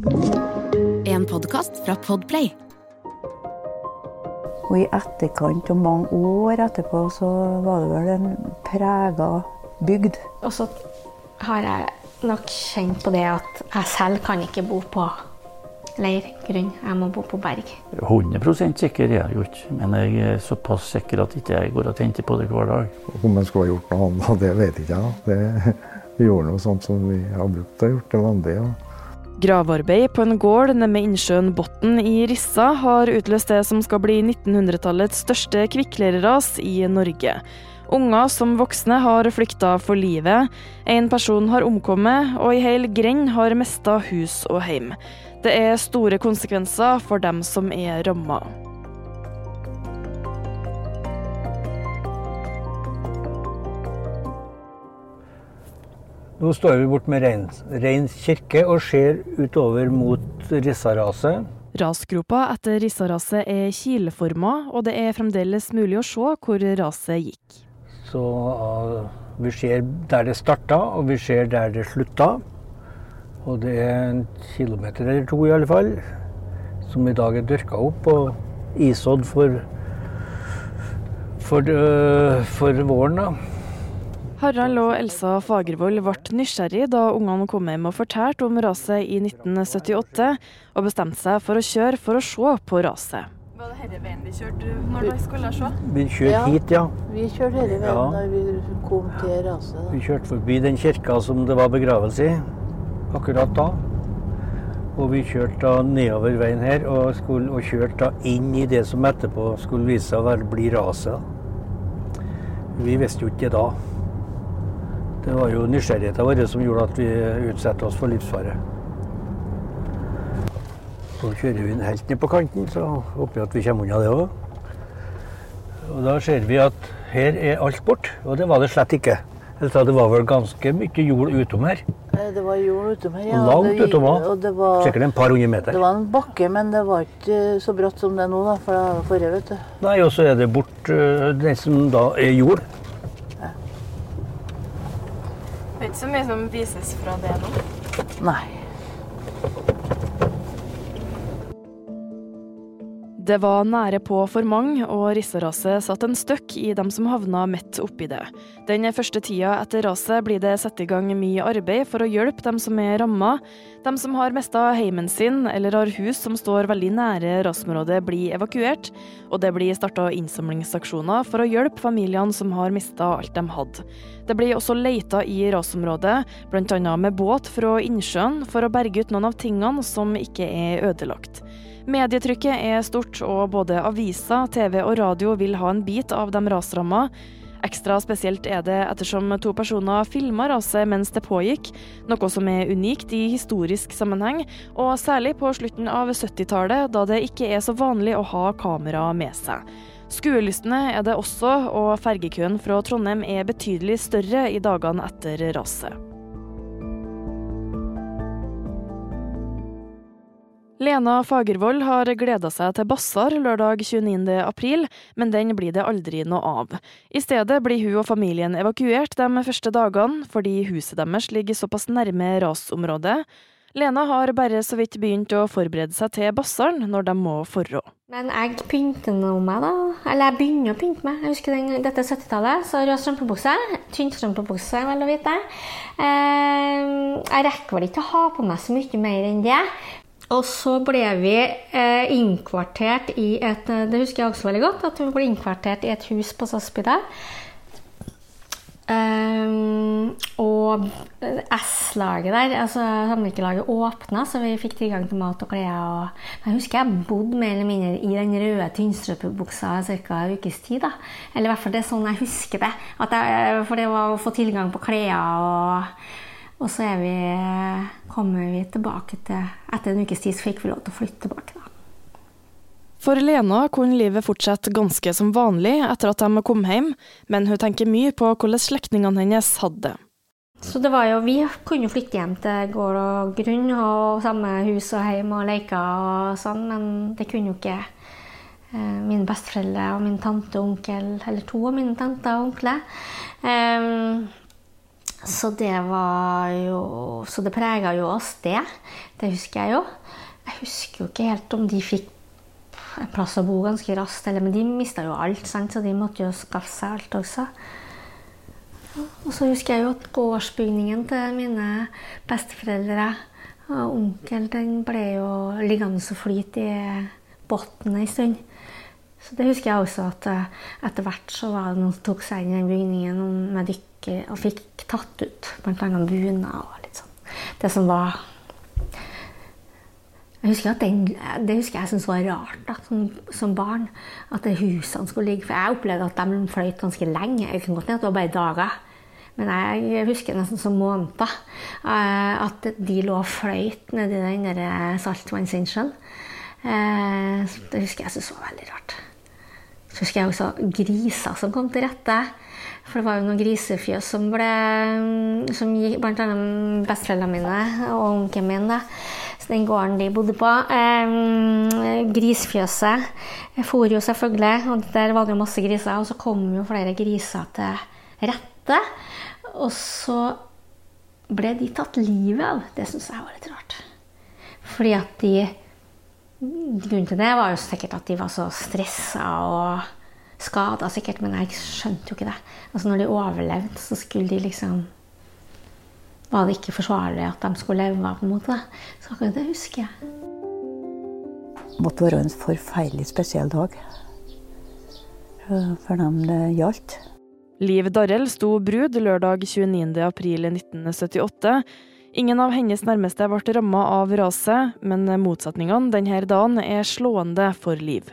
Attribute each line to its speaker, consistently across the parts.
Speaker 1: En podkast fra Podplay.
Speaker 2: Og i etterkant, og mange år etterpå, så var det vel en prega bygd.
Speaker 3: Og så har jeg nok kjent på det at jeg selv kan ikke bo på leirgrunn. Jeg må bo på berg.
Speaker 4: 100 sikker er jeg jo ikke, men jeg er såpass sikker at ikke jeg går og tenker på det hver dag.
Speaker 5: Om man skulle ha gjort noe annet, det vet jeg ikke jeg. Det, vi gjorde noe sånt som vi har brukt å gjøre til vanlig. Ja.
Speaker 6: Gravearbeid på en gård nede innsjøen Botn i Rissa har utløst det som skal bli 1900-tallets største kvikkleireras i Norge. Unger som voksne har flykta for livet, en person har omkommet, og ei hel grend har mista hus og heim. Det er store konsekvenser for dem som er ramma.
Speaker 7: Nå står vi bort med Reins kirke og ser utover mot Rissaraset.
Speaker 6: Rasgropa etter Rissaraset er kileforma, og det er fremdeles mulig å se hvor raset gikk.
Speaker 7: Så uh, vi ser der det starta, og vi ser der det slutta. Og det er en kilometer eller to i alle fall, som i dag er dyrka opp og isådd for, for, uh, for våren. da.
Speaker 6: Harald og Elsa Fagervold ble nysgjerrig da ungene kom hjem og fortalte om raset i 1978, og bestemte seg for å kjøre for å se på raset.
Speaker 8: Var det denne veien vi kjørte når vi skulle se?
Speaker 7: Vi kjørte
Speaker 2: Ja.
Speaker 7: hit, ja.
Speaker 2: Vi kjørte denne veien
Speaker 7: Ja.
Speaker 2: da vi kom til raset.
Speaker 7: Vi kjørte forbi den kirka som det var begravelse i akkurat da. Og vi kjørte da nedover veien her og, skulle, og kjørte da inn i det som etterpå skulle vise seg å bli raset. Vi visste jo ikke det da. Det var jo nysgjerrigheten vår som gjorde at vi utsatte oss for livsfare. Så kjører vi den helt ned på kanten, så håper vi at vi kommer unna det òg. Og da ser vi at her er alt bort, og det var det slett ikke. Eller det var vel ganske mye jord utom her.
Speaker 2: Eh, Det var jord utom her, ja.
Speaker 7: Langt
Speaker 2: Det gikk-
Speaker 7: utom
Speaker 2: var,
Speaker 7: Sikkert en par hundre meter.
Speaker 2: det var en bakke, men det var ikke eh, så bratt som det er nå, da, for det var forrige, vet du.
Speaker 7: Nei, og så er det bort øh, det som da er jord.
Speaker 8: Det er ikke så mye som vises fra det nå.
Speaker 2: Nei.
Speaker 6: Det var nære på for mange, og risseraset satt en støkk i dem som havna midt oppi det. Den første tida etter raset blir det satt i gang mye arbeid for å hjelpe dem som er ramma. De som har mista heimen sin eller har hus som står veldig nære rasområdet, blir evakuert. Og det blir starta innsamlingsaksjoner for å hjelpe familiene som har mista alt de hadde. Det blir også leita i rasområdet, bl.a. med båt fra innsjøen, for å berge ut noen av tingene som ikke er ødelagt. Medietrykket er stort, og både aviser, TV og radio vil ha en bit av de rasramma. Ekstra spesielt er det ettersom to personer filma raset mens det pågikk, noe som er unikt i historisk sammenheng, og særlig på slutten av 70-tallet, da det ikke er så vanlig å ha kamera med seg. Skuelystne er det også, og fergekøen fra Trondheim er betydelig større i dagene etter raset. Lena Fagervold har gleda seg til Bassar lørdag 29. april, men den blir det aldri noe av. I stedet blir hun og familien evakuert de første dagene, fordi huset deres ligger såpass nærme rasområdet. Lena har bare så vidt begynt å forberede seg til Bassaren når de må forrå.
Speaker 3: Men jeg pynter nå meg, da. Eller jeg begynner å pynte meg. Jeg husker den, Dette er 70-tallet, så rød strømpebukse. Tynn strømpebukse, vel å vite. Eh, jeg rekker vel ikke å ha på meg så mye mer enn det. Og så ble vi eh, innkvartert i et eh, Det husker jeg også veldig godt, at vi ble innkvartert i et hus på Saspidal. Um, og S-laget der, altså samvirkelaget åpna, så vi fikk tilgang til mat og klær. Og, jeg husker jeg bodde mer eller mindre i den røde tynnstrømpebuksa ca. en ukes tid. da. Eller i hvert fall det er sånn jeg husker det. Jeg, for det var å få tilgang på klær og og så vi, kommer vi tilbake til Etter en ukes tid så fikk vi lov til å flytte tilbake. da.
Speaker 6: For Lena kunne livet fortsette ganske som vanlig etter at de kom hjem, men hun tenker mye på hvordan slektningene hennes hadde det.
Speaker 3: Så det var jo, Vi kunne jo flytte hjem til gård og grunn og samme hus og hjem og leker og sånn, men det kunne jo ikke eh, mine besteforeldre og min tante og onkel, eller to av mine tanter og onkler. Eh, Så det var jo Så det prega jo oss, det. Det husker jeg jo. Jeg husker jo ikke helt om de fikk en plass å bo ganske raskt, eller, men de mista jo alt, sant? så de måtte jo skaffe seg alt også. Og så husker jeg jo at gårdsbygningen til mine besteforeldre og onkel den ble jo liggende og flyte i bunnen en stund. Så det husker jeg også at eh, etter hvert så var det noen som tok seg inn i den bygningen med dykker og fikk tatt ut bl.a. bunader og litt sånn. Det som var jeg husker at den, Det husker jeg syntes var rart da, som, som, barn. At husene skulle ligge For jeg opplevde at de fløyt ganske lenge. Jeg kunne godt at det var bare dager. Men jeg husker nesten som måneder. Uh, at de lå og fløyt nedi den saltvannsinnsjøen. Uh, det husker jeg syntes var veldig rart. Så husker jeg også griser som kom til rette. For det var jo noen grisefjøs som ble som gikk, Blant annet besteforeldrene mine og onkelen min. da den gården de bodde på. Eh, grisfjøset for jo selvfølgelig, og der var det masse griser. Og så kom jo flere griser til rette. Og så ble de tatt livet av. Det syns jeg var litt rart. Fordi at de Grunnen til det var jo sikkert at de var så stressa og skada, sikkert, men jeg skjønte jo ikke det. Altså Når de overlevde, så skulle de liksom var det ikke forsvarlig at de skulle leve. på en måte. Så akkurat det husker jeg.
Speaker 2: Det måtte være en forferdelig spesiell dag for dem det gjaldt.
Speaker 6: Liv Darrell sto brud lørdag 29.4.1978. Ingen av hennes nærmeste ble ramma av raset, men motsetningene denne dagen er slående for Liv.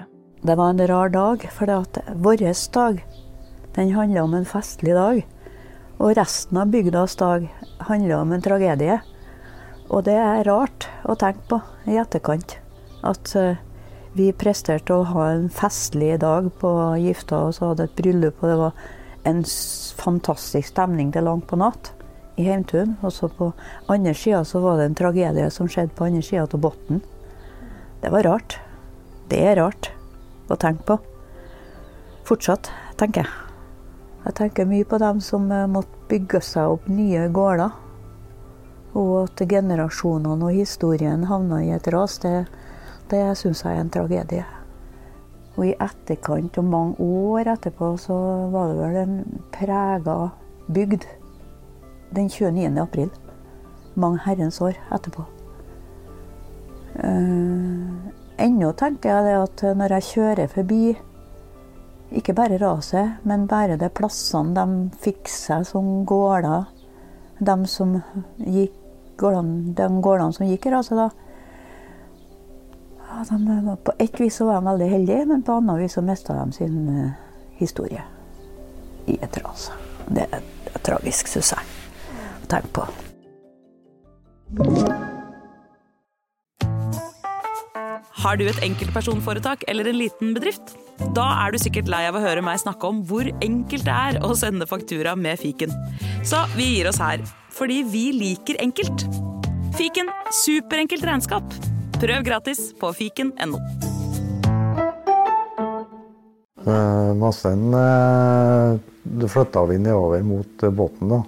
Speaker 2: Det var en rar dag, for vår dag den handla om en festlig dag. Og resten av bygdas dag handler om en tragedie. Og det er rart å tenke på i etterkant. At eh, vi presterte å ha en festlig dag på gifta oss hadde et bryllup. Og det var en fantastisk stemning til langt på natt i Heimtun. Og så på andre sida så var det en tragedie som skjedde på andre sida av Botn. Det var rart. Det er rart å tenke på. Fortsatt, tenker jeg. Jeg tenker mye på dem som eh, måtte bygge seg opp nye gårder. Og at generasjonene og historien havna i et ras, det, det syns jeg er en tragedie. Og i etterkant, og mange år etterpå, så var det vel en prega bygd. Den 29. april. Mange herrens år etterpå. Uh, ennå tenker jeg det at når jeg kjører forbi ikke bare raset, men bare de plassene de fikk seg som gårder. De, som gikk, de gårdene som gikk i raset, da. Ja, de, på ett vis var de veldig heldige, men på annet vis så mista de sin uh, historie i et ras. Det er tragisk, syns jeg, tenke på.
Speaker 9: Har du et enkeltpersonforetak eller en liten bedrift? Da er du sikkert lei av å høre meg snakke om hvor enkelt det er å sende faktura med fiken. Så vi gir oss her, fordi vi liker enkelt. Fiken superenkelt regnskap. Prøv gratis på fiken.no.
Speaker 5: Eh, Massen eh, flytta vi nedover mot båten. da.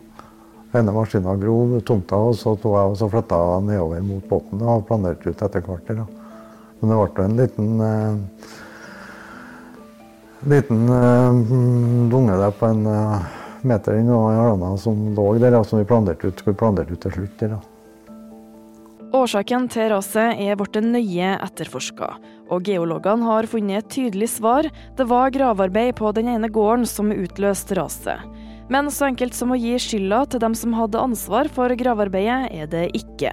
Speaker 5: Ene maskina grov tomta, og så, jeg, så flytta jeg nedover mot båten og planerte ut etter hvert. Da. Men det ble en liten eh, liten eh, dunge der på en eh, meter inn i halvannen som lå der, ja, som vi planerte ut, skulle planert ut til slutt. Der.
Speaker 6: Årsaken til raset er blitt nøye etterforska, og geologene har funnet et tydelig svar. Det var gravearbeid på den ene gården som utløste raset. Men så enkelt som å gi skylda til dem som hadde ansvar for gravearbeidet, er det ikke.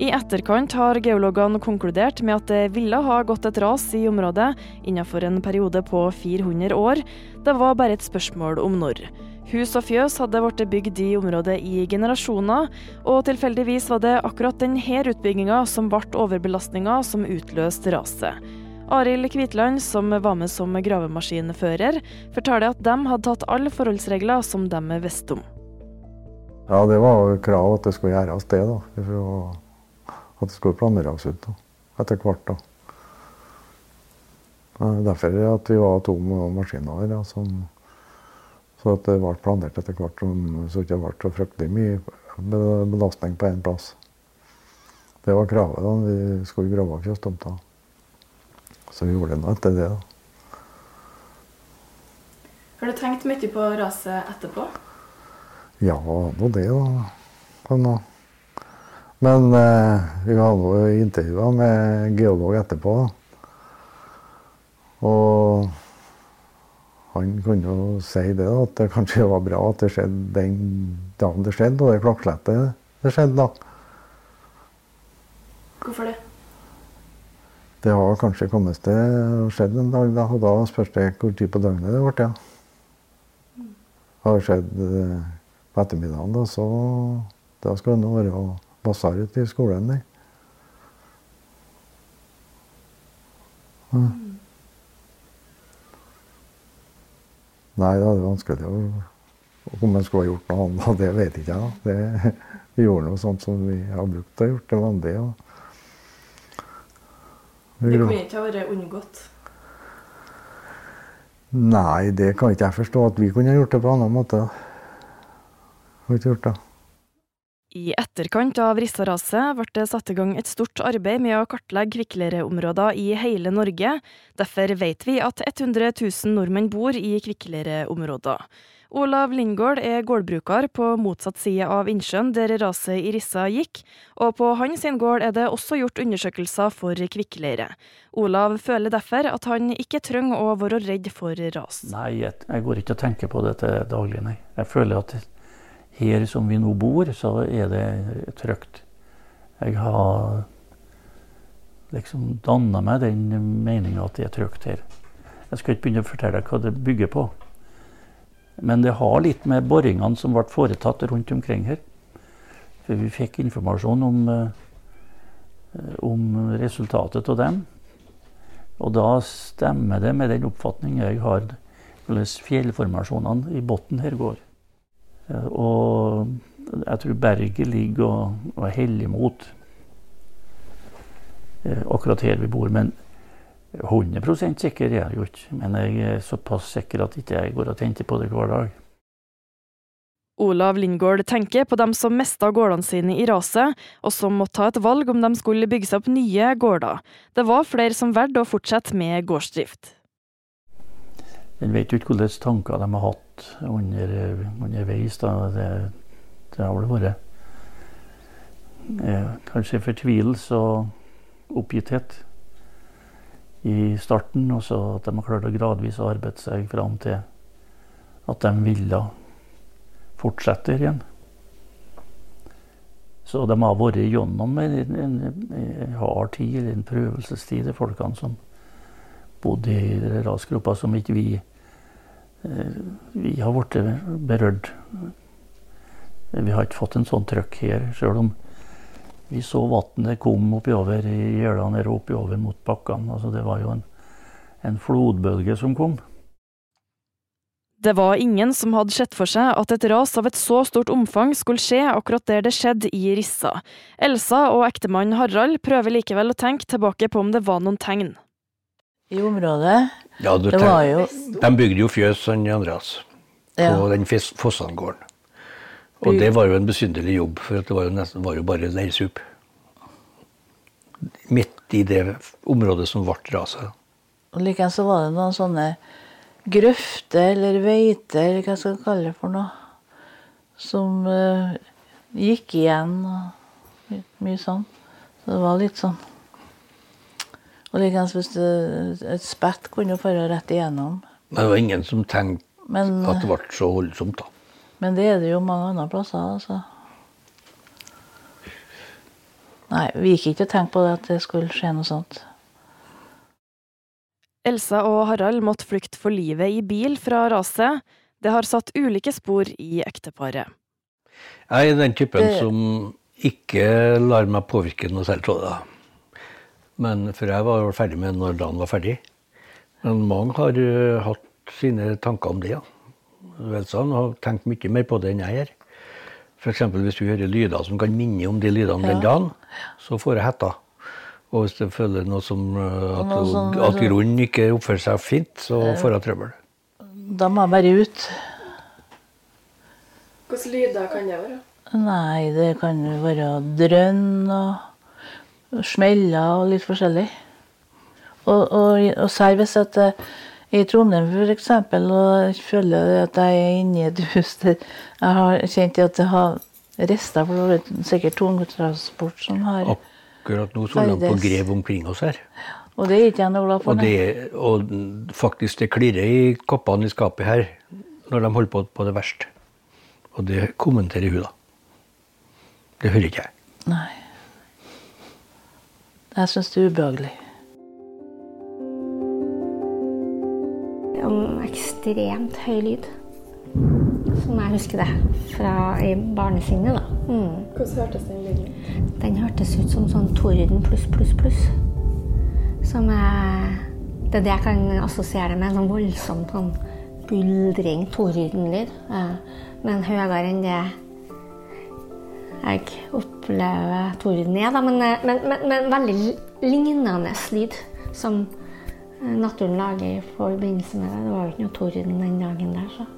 Speaker 6: I etterkant har geologene konkludert med at det ville ha gått et ras i området innenfor en periode på 400 år. Det var bare et spørsmål om når. Hus og fjøs hadde blitt bygd i området i generasjoner, og tilfeldigvis var det akkurat denne utbygginga som ble overbelastninga som utløste raset. Arild Kvitland, som var med som gravemaskinfører, forteller at de hadde tatt alle forholdsregler som de visste om.
Speaker 5: Ja, det var krav at det skulle gjøres det, da. At det skulle planeres ut da. etter hvert. da. Derfor at vi var to maskiner ja, som Så at det ble planert etter hvert, så det ikke ble så fryktelig mye belastning på én plass. Det var kravet da vi skulle grave fjøstomta. Så vi gjorde noe nå etter det. da.
Speaker 8: Har du tenkt mye på raset etterpå?
Speaker 5: Ja, nå det, da. Men eh, vi hadde intervjuer med geolog etterpå. Og han kunne jo si det, da, at det kanskje var bra at det skjedde den dagen det skjedde, og det klokkeslettet det skjedde da.
Speaker 8: Hvorfor det?
Speaker 5: Det har kanskje kommet til skjedd en dag, da, og da spørs det hvor tid på døgnet det ble. Ja. Har skjedd eh, på ettermiddagen, da, så da skal det være basar ute i skolen. Der. Ja. Nei, da er vanskelig å Om jeg skulle ha gjort noe annet, det vet ikke jeg. da. Det, vi gjorde noe sånt som vi har brukt å gjøre til vanlig. Og
Speaker 8: Det kunne ikke ha vært unngått.
Speaker 5: Nei, det kan ikke jeg forstå. At vi kunne ha gjort det på en annen måte. Har ikke gjort det.
Speaker 6: I etterkant av Rissa-raset ble det satt i gang et stort arbeid med å kartlegge kvikkleireområder i hele Norge. Derfor vet vi at 100 000 nordmenn bor i kvikkleireområder. Olav Lindgård er gårdbruker på motsatt side av innsjøen der raset i Rissa gikk, og på hans gård er det også gjort undersøkelser for kvikkleire. Olav føler derfor at han ikke trenger å være redd for ras.
Speaker 4: Nei, jeg, går ikke og tenker på det til daglig, nei. Jeg føler at her som vi nå bor, så er det trygt. Jeg har liksom danna meg den meninga at det er trygt her. Jeg skal ikke begynne å fortelle deg hva det bygger på. Men det har litt med boringene som ble foretatt rundt omkring her. For vi fikk informasjon om, eh, om resultatet av dem. Og da stemmer det med den oppfatning jeg har hvordan fjellformasjonene i bunnen her går. Eh, Og jeg tror berget ligger og, og heller mot eh, akkurat her vi bor. Men 100 sikker er jeg jo ikke. Men jeg er såpass sikker at ikke jeg går og tenker på det hver dag.
Speaker 6: Olav Lindgård tenker på dem som mista gårdene sine i raset, og som måtte ta et valg om de skulle bygge seg opp nye gårder. Det var flere som valgte å fortsette med gårdsdrift.
Speaker 4: En vet jo ikke hvilke tanker de har hatt under, underveis. Da. Det, det har vel vært eh, kanskje fortvilelse og oppgitthet i starten, og så at de har klart å gradvis arbeide seg fram til at de ville fortsette igjen. Så de har vært gjennom en, en, en hard tid, en prøvelsestid, de folkene som bodde i rasgruppa som ikke vi Vi har blitt berørt. Vi har ikke fått en sånn trøkk her, sjøl om vi så vannet kom oppover i gjerdene og oppover mot bakkene. Altså, det var jo en, en flodbølge som kom.
Speaker 6: Det var ingen som hadde sett for seg at et ras av et så stort omfang skulle skje akkurat der det skjedde i Rissa. Elsa og ektemannen Harald prøver likevel å tenke tilbake på om det var noen tegn.
Speaker 2: I området
Speaker 7: Ja, du
Speaker 2: Det var jo
Speaker 7: De bygde jo fjøs, han Andreas, på
Speaker 2: Ja.
Speaker 7: den Fes- Fossangården. Og det var jo en besynderlig jobb, for det var jo nesten var jo bare leirsup. Midt i det området som ble raset.
Speaker 2: Og likeens så var det noen sånne grøfter eller veiter, eller hva skal jeg kalle det for noe, som uh, gikk igjen og my- mye sånn. Så det var litt sånn. Og likeens hvis det, et spett kunne fare rett igjennom.
Speaker 7: Men det var ingen som tenkte
Speaker 2: Men,
Speaker 7: at det ble så voldsomt, da.
Speaker 2: men det er det jo mange andre plasser, altså. Nei, vi gikk ikke og tenkte på det at det skulle skje noe sånt.
Speaker 6: Elsa og Harald måtte flykte for livet i bil fra raset. Det har satt ulike spor i ekteparet.
Speaker 7: Jeg er den typen
Speaker 2: Det-
Speaker 7: som ikke lar meg påvirke noe selv av det. Men For jeg var ferdig med når dagen var ferdig. Men mange har eh, hatt sine tanker om det. ja. Elsa har tenkt mye mer på det enn jeg gjør. F.eks. hvis du hører lyder som kan minne om de lydene den dagen, så får jeg hetta. Og hvis jeg føler noe som eh, at,
Speaker 2: Noe som-
Speaker 7: at grunnen ikke oppfører seg fint, så får jeg trøbbel.
Speaker 2: Da må jeg bare ut.
Speaker 8: Hvilke lyder kan det være?
Speaker 10: Nei, det kan jo være drønn og smeller og litt forskjellig. Og, og, og særlig hvis at jeg, i Trondheim f.eks. og jeg føler at jeg er inne i et hus der jeg har kjent at det har rester, for det er sikkert tungtransport som har
Speaker 7: Akkurat nå så langt på grev omkring oss her.
Speaker 10: Og det er ikke jeg noe glad for.
Speaker 7: Og, det, og faktisk, det klirrer i koppene i skapet her når de holder på på det verste. Og det kommenterer hun, da. Det hører ikke jeg.
Speaker 10: Nei. Jeg syns det er ubehagelig.
Speaker 3: Om ekstremt høy lyd. Som jeg husker det fra i barnesinnet. da. Mm.
Speaker 8: Hvordan hørtes den lyden?
Speaker 3: Den hørtes ut som sånn torden pluss, pluss, pluss. Som er Det er det jeg kan assosiere det med. Sånn voldsom sånn buldring, tordenlyd. Ja. Men høyere enn det jeg opplever torden er. Men, eh, men, men, men veldig lignende lyd som eh, naturen lager i forbindelse med det. Det var jo ikke noe torden den dagen der. så.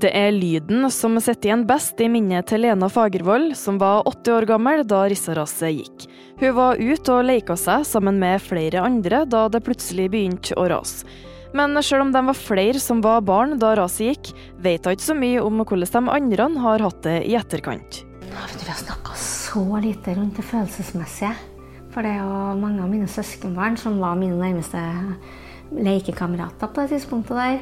Speaker 6: Det er lyden som sitter igjen best i minnet til Lena Fagervold, som var 80 år gammel da rissaraset gikk. Hun var ute og leka seg sammen med flere andre da det plutselig begynte å rase. Men selv om de var flere som var barn da raset gikk, vet hun ikke så mye om hvordan de andre har hatt det i etterkant.
Speaker 3: Vi har snakka så lite rundt det følelsesmessige. For det er jo mange av mine søskenbarn som var mine nærmeste lekekamerater på det tidspunktet der.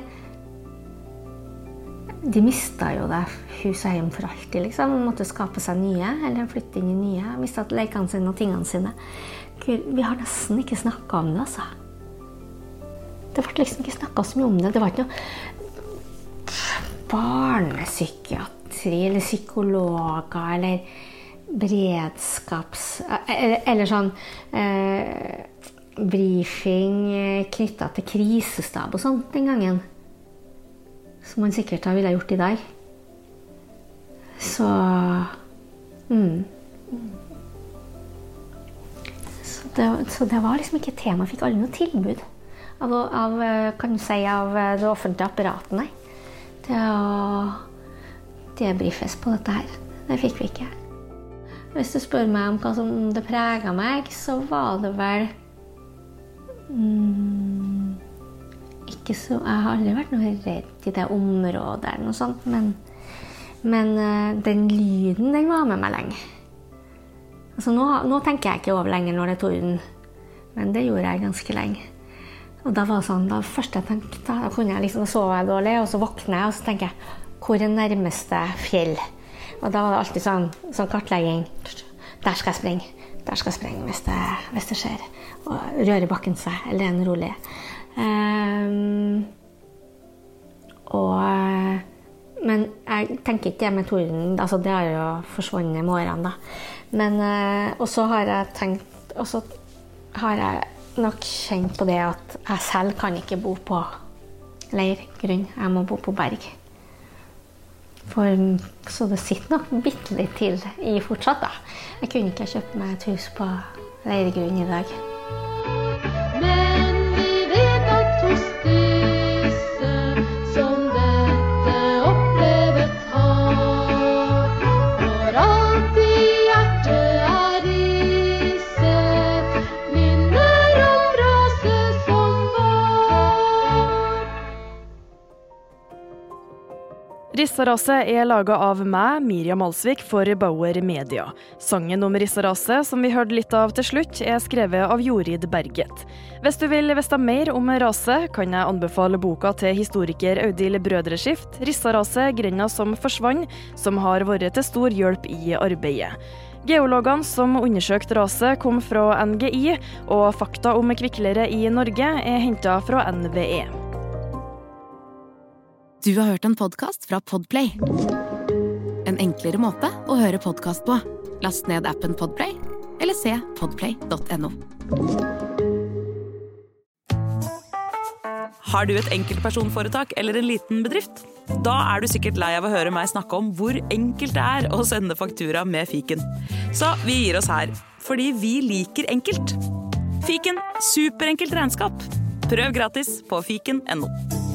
Speaker 3: De mista jo det hus og hjem for alltid, liksom. De måtte skape seg nye, eller flytte inn i nye. Mista lekene sine og tingene sine. Gud, Vi har nesten ikke snakka om det, altså. Det ble liksom ikke snakka så mye om det. Det var ikke noe barnepsykiatri eller psykologer eller beredskaps... Eller, eller sånn eh, brifing knytta til krisestab og sånn den gangen. Som man sikkert ville gjort i dag. Så mm. Så det, så det var liksom ikke tema. Fikk aldri noe tilbud av, av, eh, kan du si, av eh, det offentlige apparatet, nei. Til å debrifes på dette her. Det fikk vi ikke. Hvis du spør meg om hva som det prega meg, så var det vel mm, Ikke så Jeg har aldri vært noe redd i det området eller noe sånt, men, men eh, den lyden, den var med meg lenge. Altså, nå, nå tenker jeg ikke over lenger når det er torden, men det gjorde jeg ganske lenge. Og da var det sånn, da først jeg tenkte, da, kunne jeg liksom, jeg dårlig, og så våkner jeg og så tenker jeg, hvor er nærmeste fjell? Og da var det alltid sånn, sånn kartlegging. Der skal jeg springe. Der skal jeg springe hvis det, hvis det skjer. Og rører bakken seg, eller er den rolig. Um, og, men jeg tenker ikke det med torden, altså det har jo forsvunnet med årene da. Men, eh, og så har jeg tenkt, og så har jeg nok kjent på det at jeg selv kan ikke bo på leirgrunn. Jeg må bo på berg. For, så det sitter nok bitte litt til i fortsatt, da. Jeg kunne ikke kjøpt meg et hus på leiegrunn i dag.
Speaker 6: Rissaraset er laga av meg, Miriam Alsvik, for Bauer Media. Sangen om Rissaraset, som vi hørte litt av til slutt, er skrevet av Jorid Berget. Hvis du vil vite mer om raset, kan jeg anbefale boka til historiker Audhild Brødreskift, 'Rissaraset grenda som forsvant', som har vært til stor hjelp i arbeidet. Geologene som undersøkte raset, kom fra NGI, og fakta om kvikkleire i Norge er henta fra. NVE.
Speaker 1: Du har hørt en podkast fra Podplay. En enklere måte å høre podkast på. Last ned appen Podplay, eller se podplay.no.
Speaker 9: Har du et enkeltpersonforetak eller en liten bedrift? Da er du sikkert lei av å høre meg snakke om hvor enkelt det er å sende faktura med fiken. Så vi gir oss her, fordi vi liker enkelt. Fiken superenkelt regnskap. Prøv gratis på fiken.no.